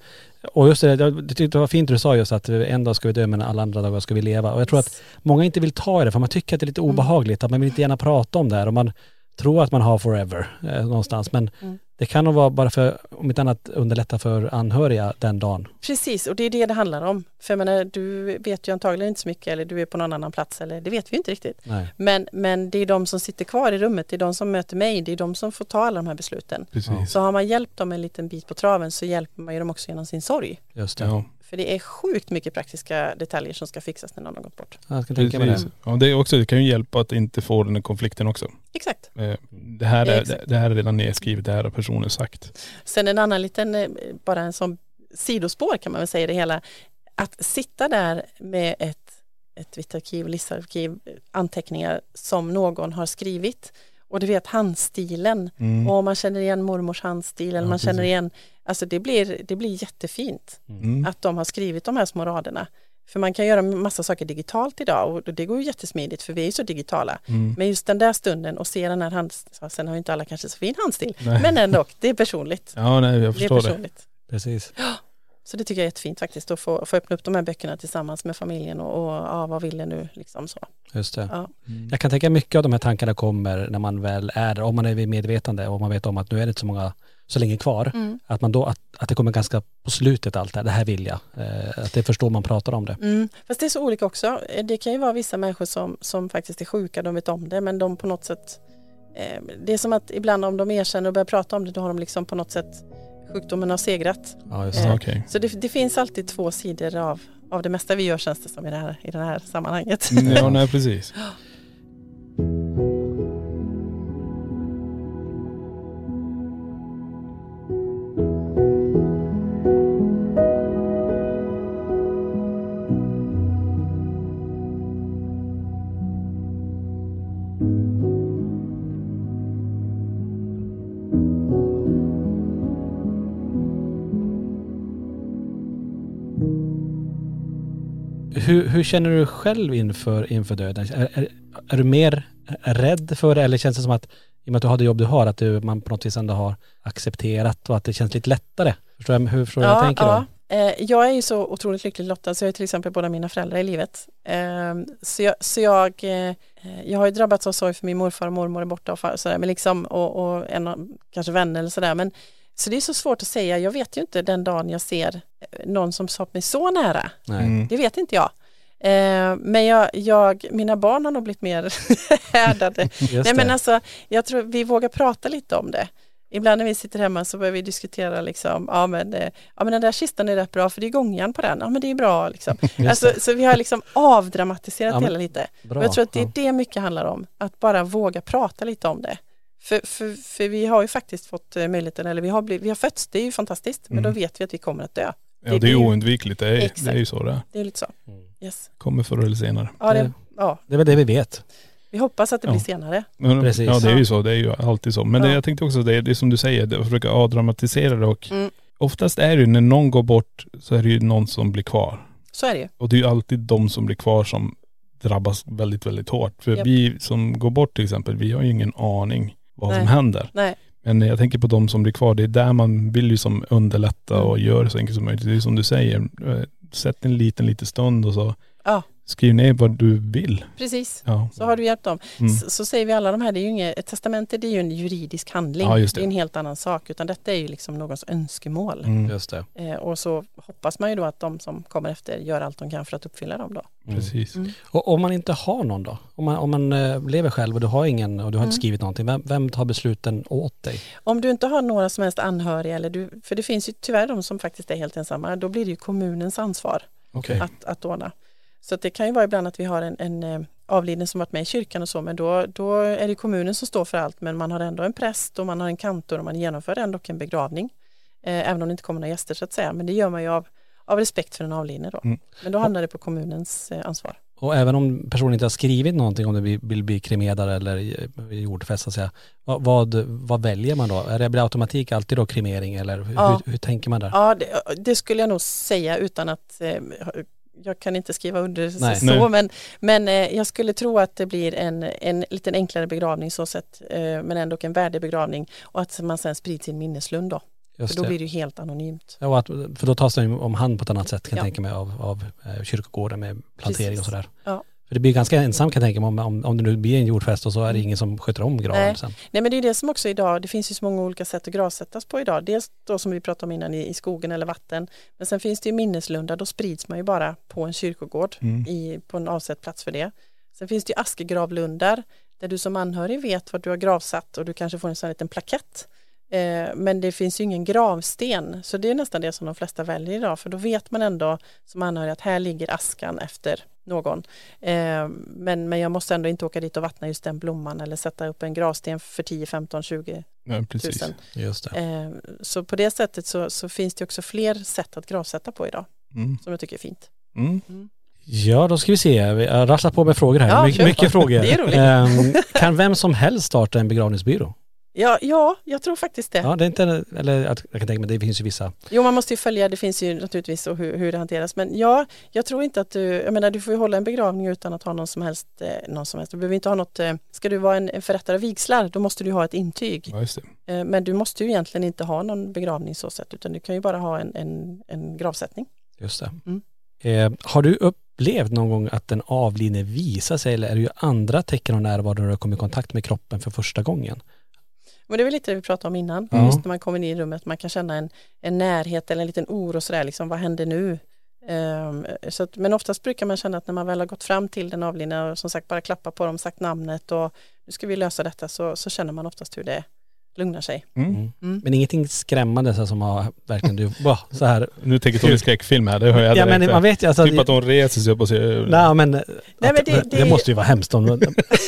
och just det, jag tyckte det var fint du sa just att en dag ska vi dö men alla andra dagar ska vi leva. Och jag tror att många inte vill ta i det för man tycker att det är lite Mm. obehagligt, att man vill inte gärna prata om det här och man tror att man har forever eh, någonstans. Men Mm. Det kan nog vara bara för, om inte annat underlätta för anhöriga den dagen. Precis, och det är det det handlar om. För jag menar, du vet ju antagligen inte så mycket eller du är på någon annan plats eller det vet vi inte riktigt. Nej. Men, men det är de som sitter kvar i rummet, det är de som möter mig, det är de som får ta alla de här besluten. Precis. Så har man hjälpt dem en liten bit på traven så hjälper man ju dem också genom sin sorg. Just det. Ja, För det är sjukt mycket praktiska detaljer som ska fixas när någon har gått bort. Jag kan tänka precis. det. Ja, det, är också, det kan ju hjälpa att inte få den här konflikten också. Exakt. Eh, Det här, är, Exakt. det, det här är redan nedskrivet, det här har personen sagt. Sen en annan liten, eh, bara en sån sidospår kan man väl säga det hela. Att sitta där med ett, ett vitt arkiv, listarkiv, anteckningar som någon har skrivit och du vet handstilen Mm. och man känner igen mormors handstil eller Ja, man känner precis. igen, alltså det blir, det blir jättefint Mm. att de har skrivit de här små raderna. För man kan göra massa saker digitalt idag och det går ju jättesmidigt för vi är ju så digitala. Mm. Men just den där stunden och se den här handstilen, sen har ju inte alla kanske så fin handstil, Nej. men ändå, det är personligt. Ja, nej, jag Det är förstår det. personligt. Precis. Så det tycker jag är jättefint faktiskt att få, få öppna upp de här böckerna tillsammans med familjen och, och ja, vad vill jag nu liksom så. Just det. Ja. Jag kan tänka mycket av de här tankarna kommer när man väl är där, om man är vid medvetande och man vet om att nu är det inte så många så länge kvar. Mm. Att man då, att, att det kommer ganska på slutet allt det här, det här vill jag. Eh, att det förstår man pratar om det. Mm. Fast det är så olika också. Eh, Det kan ju vara vissa människor som, som faktiskt är sjuka, de vet om det, men de på något sätt eh, det är som att ibland om de erkänner och börjar prata om det, då har de liksom på något sätt sjukdomen har segrat. Ja, just Eh, det. Ja, Okej. Så det, det finns alltid två sidor av, av det mesta vi gör känns det som i det här, i det här sammanhanget. Mm, Ja, nej precis. Hur, hur känner du själv inför, inför döden? Är, är, är du mer rädd för det eller känns det som att i och med att du har det jobb du har, att du, man på något vis ändå har accepterat och att det känns lite lättare? Förstår jag, hur förstår du vad jag tänker då? Eh, jag är ju så otroligt lyckligt lottad så jag har till exempel båda mina föräldrar i livet. Eh, så jag, så jag, eh, jag har ju drabbats av sorg för min morfar och mormor är borta och, far, och sådär, men liksom, och, och en, kanske vänner eller sådär. Men, så det är så svårt att säga, jag vet ju inte den dagen jag ser eh, någon som sa mig så nära. Nej. Mm. Det vet inte jag. Eh, men jag, jag, mina barn har nog blivit mer härdade. Nej men alltså, jag tror vi vågar prata lite om det. Ibland när vi sitter hemma så börjar vi diskutera liksom, ja men, eh, ja men den där kistan är rätt bra för det är gångjärn på den, ja men det är bra liksom. alltså, så vi har liksom avdramatiserat Ja, men hela lite. bra, Och jag tror att det är ja. det mycket handlar om, att bara våga prata lite om det. För, för, för vi har ju faktiskt fått eh, möjligheten, eller vi har, blivit, vi har fötts, det är ju fantastiskt, men Mm. då vet vi att vi kommer att dö. Ja det är ju oundvikligt, det är, Exakt. det är ju så det är. Det är lite så. Mm. Yes. Kommer förr eller senare. Ja, det, Det- ja, Det är väl det vi vet. vi hoppas att det blir Ja. senare. Men, Precis. Ja det är ju så, det är ju alltid så. Men det, Ja. jag tänkte också, det är, det är som du säger, det, att försöka avdramatisera det och Mm. oftast är det ju när någon går bort så är det ju någon som blir kvar. Så är det ju. Och det är ju alltid de som blir kvar som drabbas väldigt, väldigt hårt. För Japp. vi som går bort till exempel, vi har ju ingen aning vad som Nej. händer. Nej, Men jag tänker på de som blir kvar, det är där man vill ju som underlätta och Mm. göra det så enkelt som möjligt. Det är som du säger, eh, sätt en liten, liten stund och så. Skriv ner vad du vill. precis. Ja. Så har du hjälpt dem. Mm. Så, så säger vi alla de här, det är ju inget, ett testamente det är ju en juridisk handling. Ja, just det. är en helt annan sak, utan detta är ju liksom någons önskemål. Mm. Just det. Eh, och så hoppas man ju då att de som kommer efter gör allt de kan för att uppfylla dem då. Precis. Mm. Och om man inte har någon då? Om man, om man eh, lever själv och du har ingen och du har inte Mm. skrivit någonting, vem, vem tar besluten åt dig? Om du inte har några som helst anhöriga, eller du, för det finns ju tyvärr de som faktiskt är helt ensamma, då blir det ju kommunens ansvar Okej. att, att ordna. Så det kan ju vara ibland att vi har en, en eh, avliden som varit med i kyrkan och så, men då, då är det kommunen som står för allt, men man har ändå en präst och man har en kantor och man genomför ändå en begravning. Eh, även om det inte kommer några gäster så att säga, men det gör man ju av, av respekt för den avlidne då. Mm. Men då hamnar det på kommunens eh, ansvar. Och även om personen inte har skrivit någonting om det vill, bli kremerad eller jordfäst så att säga, vad, vad, vad väljer man då? Är det blir automatik alltid då kremering eller hur, Ja. hur, hur tänker man där? Ja, det, det skulle jag nog säga utan att eh, jag kan inte skriva under Nej. så, Nej. men, men eh, jag skulle tro att det blir en, en lite enklare begravning så sett, eh, men ändå en värdig begravning och att man sen sprider sin minneslund då. Just För då det. blir det ju helt anonymt. Ja, att, för då tas det om hand på ett annat sätt kan jag Ja. tänka mig av, av eh, kyrkogården med plantering Precis. och sådär. Ja. För det blir ganska ensamt kan jag tänka mig om, om, om det nu blir en jordfest och så är det Mm. ingen som sköter om graven Nej. sen. Nej men det är det som också idag, det finns ju så många olika sätt att gravsättas på idag. Dels då som vi pratade om innan i, i skogen eller vatten. Men sen finns det ju minneslundar, då sprids man ju bara på en kyrkogård Mm. i, på en avsedd plats för det. Sen finns det ju askegravlundar där du som anhörig vet vad du har gravsatt och du kanske får en sån här liten plakett. Eh, men det finns ju ingen gravsten så det är nästan det som de flesta väljer idag för då vet man ändå som anhörig att här ligger askan efter någon. Eh, men, men jag måste ändå inte åka dit och vattna just den blomman eller sätta upp en gravsten för 10, 15, 20 Ja, precis. tusen. Just det. Eh, så på det sättet så, så finns det också fler sätt att gravsätta på idag Mm. som jag tycker är fint. Mm. Ja, då ska vi se. Vi har rasslat på med frågor här. Ja, My, mycket frågor. Det är roligt. Ehm, kan vem som helst starta en begravningsbyrå? Ja, ja, jag tror faktiskt det. Ja, det är inte, eller att- jag kan tänka mig, det finns ju vissa. Jo, man måste ju följa, det finns ju naturligtvis och hur, hur det hanteras. Men ja, jag tror inte att du, jag menar du får ju hålla en begravning utan att ha någon som helst, eh, någon som helst. Du behöver inte ha något, eh, ska du vara en, en förrättare av vigslar, då måste du ha ett intyg. Ja, just det. Eh, men du måste ju egentligen inte ha någon begravning så sätt, utan du kan ju bara ha en, en, en gravsättning. Just det. Mm. Eh, har du upplevt någon gång att den avlidne visar sig eller är det ju andra tecken och närvaro när du kommer i kontakt med kroppen för första gången? Men det är väl lite det vi pratade om innan, Ja. just när man kommer in i rummet, man kan känna en, en närhet eller en liten oro sådär, liksom, vad händer nu? Ehm, så att, men oftast brukar man känna att när man väl har gått fram till den avlidna och som sagt bara klappa på dem, sagt namnet och nu ska vi lösa detta så, så känner man oftast hur det lugnar sig. Mm. Mm. Mm. Men ingenting skrämmande så som har verkligen du, bah, så här. Nu tänker Tony skräckfilm här, det hör jag Ja direkt. men man vet ju alltså. typ att de reser sig upp och ser... Nej men, Nej, men det- det, det- måste ju vara hemskt om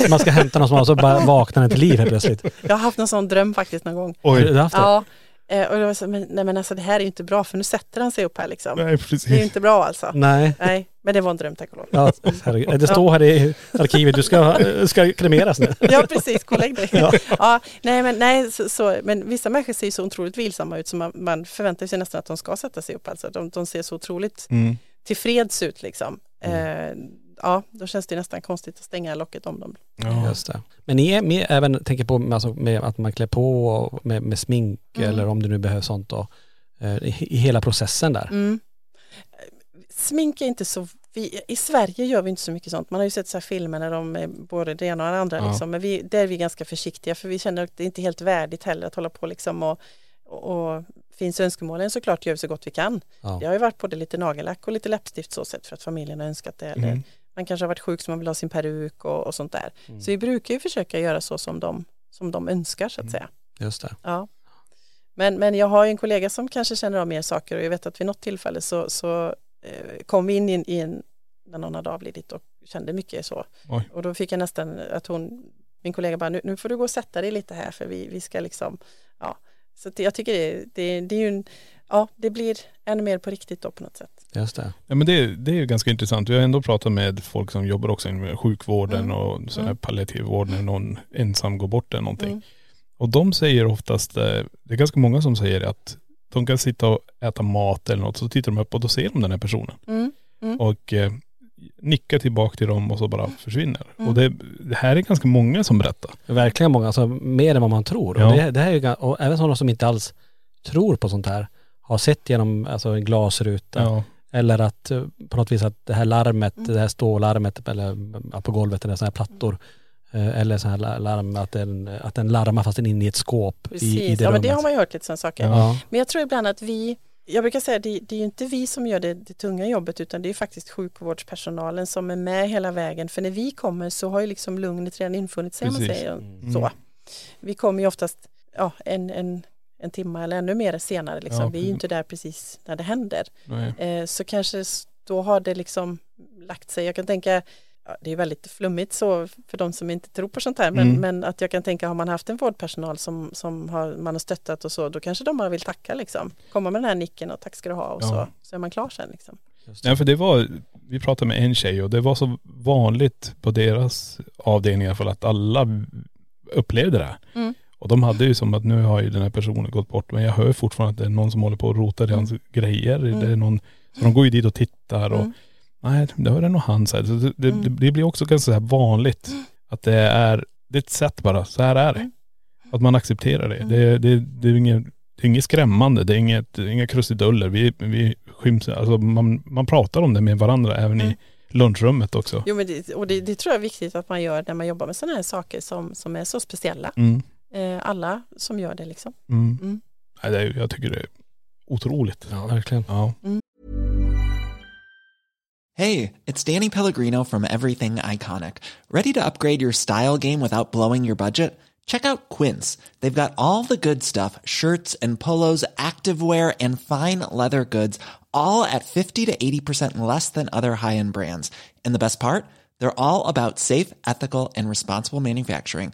man ska hämta någon som har så bara vaknar den till liv helt plötsligt. Jag har haft en sån dröm faktiskt någon gång. Har Oj. du haft det? Ja, eh, och det var så, men, nej men alltså det här är ju inte bra för nu sätter han sig upp här liksom. Nej Det är ju precis. inte bra alltså. Nej. Nej, men det var en dröm tack och lov. Ja, herregud. det står här i arkivet, du ska, ska kremeras nu. Ja precis, kollägg dig. Ja. Ja. nej, men, nej så, så, men vissa människor ser ju så otroligt vilsamma ut så man, man förväntar sig nästan att de ska sätta sig upp. Alltså. De, de ser så otroligt Mm. tillfreds ut liksom. Eh, ja, då känns det nästan konstigt att stänga locket om dem. Ja. Just det. Men ni är med, även, tänker på med, alltså, med att man klär på och med, med smink Mm. eller om det nu behövs sånt då, eh, i, i hela processen där. Mm. Smink är inte så, vi, i Sverige gör vi inte så mycket sånt. Man har ju sett så här filmer när de är både det ena och det andra. Ja. Liksom. Men vi, där är vi ganska försiktiga för vi känner att det är inte helt värdigt heller att hålla på liksom och, och finns önskemålen såklart gör vi så gott vi kan. Ja. Det har ju varit både lite nagellack och lite läppstift så sett för att familjen har önskat det. Eller Mm. Man kanske har varit sjuk så man vill ha sin peruk och, och sånt där. Mm. Så vi brukar ju försöka göra så som de, som de önskar så att säga. Just det. Ja. Men, men jag har ju en kollega som kanske känner av mer saker och jag vet att vid något tillfälle så, så eh, kom vi in i, i en, när någon hade avlidit och kände mycket så. Oj. Och då fick jag nästan att hon, min kollega bara, nu, nu får du gå och sätta dig lite här för vi, vi ska liksom, ja. Så jag tycker det, det, det är ju en, ja, det blir ännu mer på riktigt då på något sätt. Just det. Ja men det, det är ju ganska intressant. Vi har ändå pratat med folk som jobbar också inom sjukvården Mm. och sån här Mm. palliativ vård när någon ensam går bort eller någonting. Mm. Och de säger oftast, eh, det är ganska många som säger att de kan sitta och äta mat eller något så tittar de upp och då ser de den här personen. Mm. Mm. Och eh, nickar tillbaka till dem och så bara försvinner. Mm. Och det, det här är ganska många som berättar. Verkligen många, alltså mer än vad man tror. Ja. Och, det, det här är ju, och även sådana som inte alls tror på sånt här, har sett genom alltså, en glasruta. Ja. Eller att eh, på något vis att det här larmet, Mm. det här stålarmet eller ja, på golvet eller sådana här plattor. eh, Eller så här la- larm, att den, att den larmar fast den är inne i ett skåp Precis, i, i det ja men rummet. det har man ju hört lite sådana saker. Ja. Men jag tror ibland att vi, jag brukar säga det, det är ju inte vi som gör det, det tunga jobbet utan det är faktiskt sjukvårdspersonalen som är med hela vägen. För när vi kommer så har ju liksom lugnet redan infunnit sig man Precis. säger Mm. så. Vi kommer ju oftast ja, en, en, en timme eller ännu mer senare. Liksom. Ja, vi är ju inte där precis när det händer. Eh, så kanske då har det liksom lagt sig. Jag kan tänka, ja, det är väldigt flummigt så för de som inte tror på sånt här, men, Mm. men att jag kan tänka har man haft en vårdpersonal som, som har, man har stöttat och så, då kanske de bara vill tacka liksom. Komma med den här nicken och tack ska du ha och Ja. så, så är man klar sen liksom. Nej för det var, vi pratade med en tjej och det var så vanligt på deras avdelning i alla fall att alla upplevde det. Mm. Och de hade ju som att nu har ju den här personen gått bort men jag hör fortfarande att det är någon som håller på och rotar i hans grejer. Mm. Det är någon, så de går ju dit och tittar och Mm. nej det var det nog han så, det, det, Mm. det blir också ganska så vanligt att det är, det är ett sätt bara, så här är det. Mm. Att man accepterar det. Mm. Det, det, det är inget det är inget skrämmande, det är inget, är inga krusiduller. Vi, vi skyms, alltså man, man pratar om det med varandra även Mm. i lunchrummet också. Jo men det, och det, det tror jag är viktigt att man gör när man jobbar med sådana här saker som, som är så speciella. Mm. Eh, alla som gör det liksom. Mm. Mm. Nej, det är, jag tycker det är otroligt. Ja, verkligen. Ja. Hey, it's Danny Pellegrino from Everything Iconic. Ready to upgrade your style game without blowing your budget? Check out Quince. They've got all the good stuff shirts and polos, activewear, and fine leather goods, all at 50 to 80% less than other high end brands. And the best part? They're all about safe, ethical, and responsible manufacturing.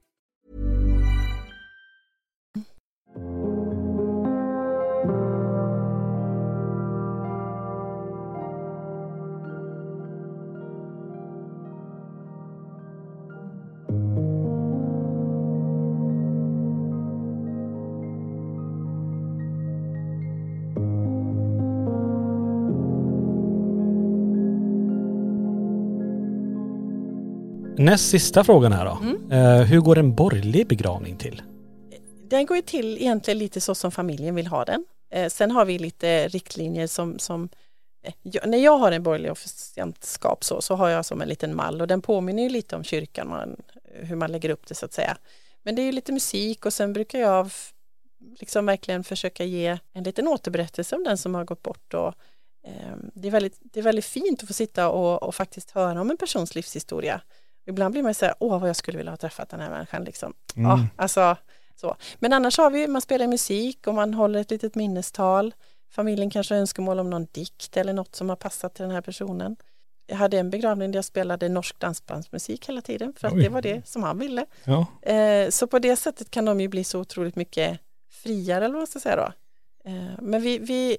Näst sista frågan här då. Mm. Eh, hur går en borgerlig begravning till? Den går ju till egentligen lite så som familjen vill ha den. Eh, sen har vi lite riktlinjer som, som eh, jag, när jag har en borgerlig officiantskap så, så har jag som en liten mall och den påminner ju lite om kyrkan, man, hur man lägger upp det så att säga. Men det är ju lite musik och sen brukar jag liksom verkligen försöka ge en liten återberättelse om den som har gått bort och eh, det, är väldigt, det är väldigt fint att få sitta och, och faktiskt höra om en persons livshistoria. Ibland blir man så här, åh vad jag skulle vilja ha träffat den här människan liksom. Mm. Ja, alltså, så. Men annars har vi, man spelar musik och man håller ett litet minnestal. Familjen kanske har önskemål om någon dikt eller något som har passat till den här personen. Jag hade en begravning där jag spelade norsk dansbandsmusik hela tiden för att Oj. det var det som han ville. Ja. Eh, så på det sättet kan de ju bli så otroligt mycket friare eller vad man ska säga då. Eh, men vi, vi,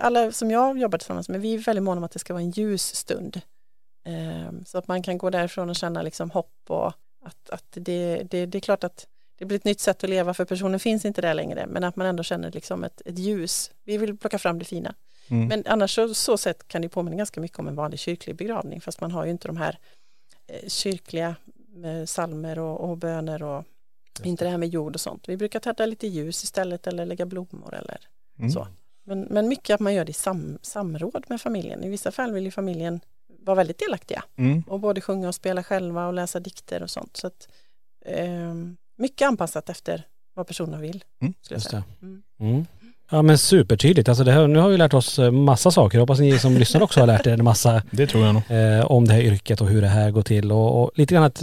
alla som jag jobbar tillsammans med, vi är väldigt måna om att det ska vara en ljus stund. Eh, så att man kan gå därifrån och känna liksom hopp och att, att det, det, det är klart att det blir ett nytt sätt att leva för personen finns inte där längre men att man ändå känner liksom ett, ett ljus. Vi vill plocka fram det fina. Mm. Men annars så, så sätt kan det påminna ganska mycket om en vanlig kyrklig begravning fast man har ju inte de här eh, kyrkliga med salmer och, och böner och inte det här med jord och sånt. Vi brukar tända lite ljus istället eller lägga blommor eller Mm. så. Men, men mycket att man gör det i sam, samråd med familjen. I vissa fall vill ju familjen vara väldigt delaktiga Mm. och både sjunga och spela själva och läsa dikter och sånt. Så att, eh, mycket anpassat efter vad personen vill. Mm, jag just säga. det. Mm. Mm. Ja men supertydligt. Alltså det här, nu har vi lärt oss eh, massa saker. Hoppas ni som lyssnar också har lärt er en massa Det tror jag nog. eh, om det här yrket och hur det här går till. Och, och lite grann att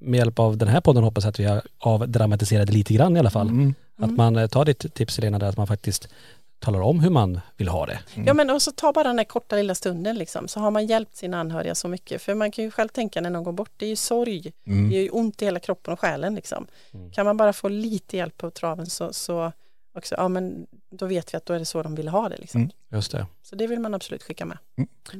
med hjälp av den här podden hoppas jag att vi har avdramatiserat lite grann i alla fall. Mm. Att man eh, tar ditt tips Helena där att man faktiskt talar om hur man vill ha det. Ja men också ta bara den där korta lilla stunden liksom så har man hjälpt sina anhöriga så mycket för man kan ju själv tänka när någon går bort det är ju sorg Mm. det är ju ont i hela kroppen och själen liksom kan man bara få lite hjälp på traven så, så också ja men då vet vi att då är det så de vill ha det liksom Mm. Just det. så det vill man absolut skicka med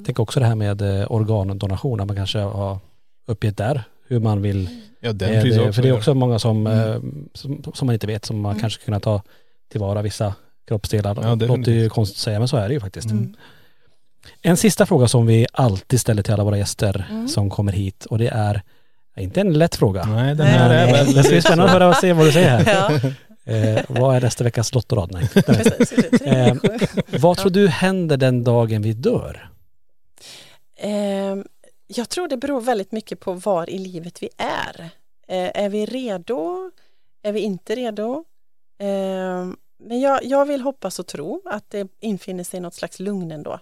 Tänk också det här med eh, organdonation, att man kanske har uppgett där hur man vill Ja den Eh, finns också. för det är också många som, Mm. eh, som, som man inte vet, som man Mm. kanske kunna ta tillvara vissa kroppsdelar. Ja, det låter ju konstigt att säga men så är det ju faktiskt. Mm. En sista fråga som vi alltid ställer till alla våra gäster Mm. som kommer hit och det är inte en lätt fråga. Nej den Nej. här är Men väl det ska bli spännande att höra och se vad du säger här. ja, Eh, vad är nästa veckas lottorad? Nej. precis. Eh, vad tror du händer den dagen vi dör? Ehm, jag tror det beror väldigt mycket på var i livet vi är. Eh, är vi redo? Är vi inte redo? Men jag, jag vill hoppas och tro att det infinner sig något slags lugn ändå.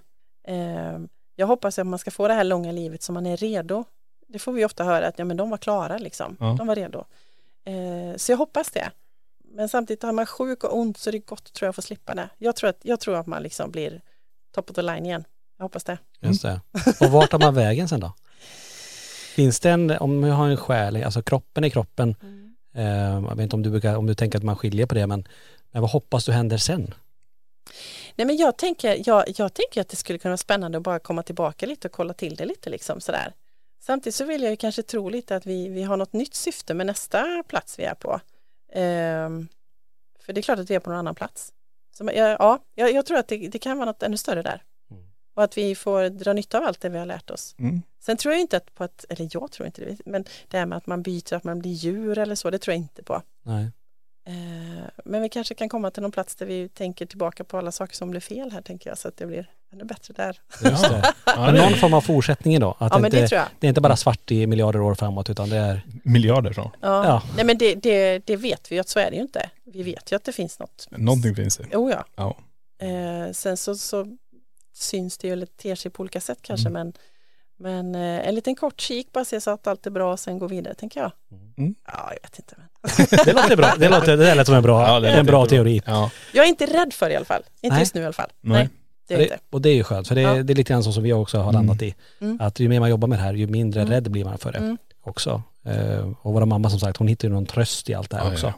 Ehm, jag hoppas att man ska få det här långa livet som man är redo. Det får vi ofta höra att ja, men de var klara liksom. Ja. De var redo. Eh, så jag hoppas det. Men samtidigt har man sjuk och ont så är det gott tror jag att få slippa det. Jag tror att, jag tror att man liksom blir top of the line igen. Jag hoppas det. Just det. Och vart tar man vägen sen då? Finns det en, om vi har en själ, alltså kroppen är kroppen, eh, Eh, jag vet inte om du, brukar, om du tänker att man skiljer på det men, men vad hoppas du händer sen? Nej men jag tänker, jag, jag tänker att det skulle kunna vara spännande att bara komma tillbaka lite och kolla till det lite liksom sådär. Samtidigt så vill jag ju kanske tro lite att vi, vi har något nytt syfte med nästa plats vi är på. Ehm, för det är klart att vi är på någon annan plats. Så, ja, jag, jag tror att det, det kan vara något ännu större där. Och att vi får dra nytta av allt det vi har lärt oss. Mm. Sen tror jag inte att på att, eller jag tror inte det, men det här med att man byter, att man blir djur eller så, det tror jag inte på. Nej. Eh, Men vi kanske kan komma till någon plats där vi tänker tillbaka på alla saker som blev fel här tänker jag så att det blir ännu bättre där. Just det. Ja, Men det någon form av fortsättning då? Att Ja men inte, det tror jag. det är inte bara svart i miljarder år framåt utan det är, miljarder så. Ja. Ja. Nej men det, det, det vet vi ju att så är det ju inte. Vi vet ju att det finns något. Någonting finns det. Jo ja. Ja. Eh, sen så, så syns det ju eller ter sig på olika sätt kanske men, men eh, en liten kort kik bara se så att allt är bra och sen gå vidare tänker jag. Mm. Ja jag vet inte men. det låter bra. Det, låter, det lät som en bra, Ja, det en bra teori. Ja. Jag är inte rädd för det i alla fall. Inte Nej. just nu i alla fall. Nej. Nej. det är Det, inte. och det är ju skönt för det, Ja. det är lite grann så som vi också har Mm. landat i. Mm. Att ju mer man jobbar med det här ju mindre Mm. rädd blir man för det Mm. också. Eh, och våra mamma som sagt hon hittar ju någon tröst i allt det här Ja, också.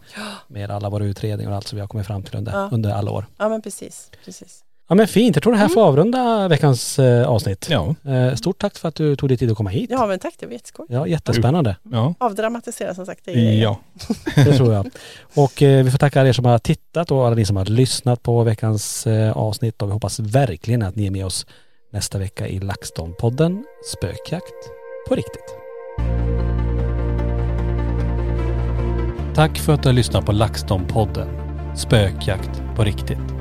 Med alla våra utredningar och allt som vi har kommit fram till under, Ja. under alla år. Ja men precis. precis. Ja men fint, jag tror det här får avrunda veckans eh, avsnitt. Ja. Eh, stort tack för att du tog dig tid att komma hit. Ja men tack det var jätteskoj. Ja, jättespännande. Ja. Avdramatisera som sagt. Det är Ja. Det tror jag. Och eh, vi får tacka er som har tittat och alla ni som har lyssnat på veckans eh, avsnitt och vi hoppas verkligen att ni är med oss nästa vecka i LaxTon-podden Spökjakt på riktigt. Tack för att du har lyssnat på LaxTon-podden Spökjakt på riktigt.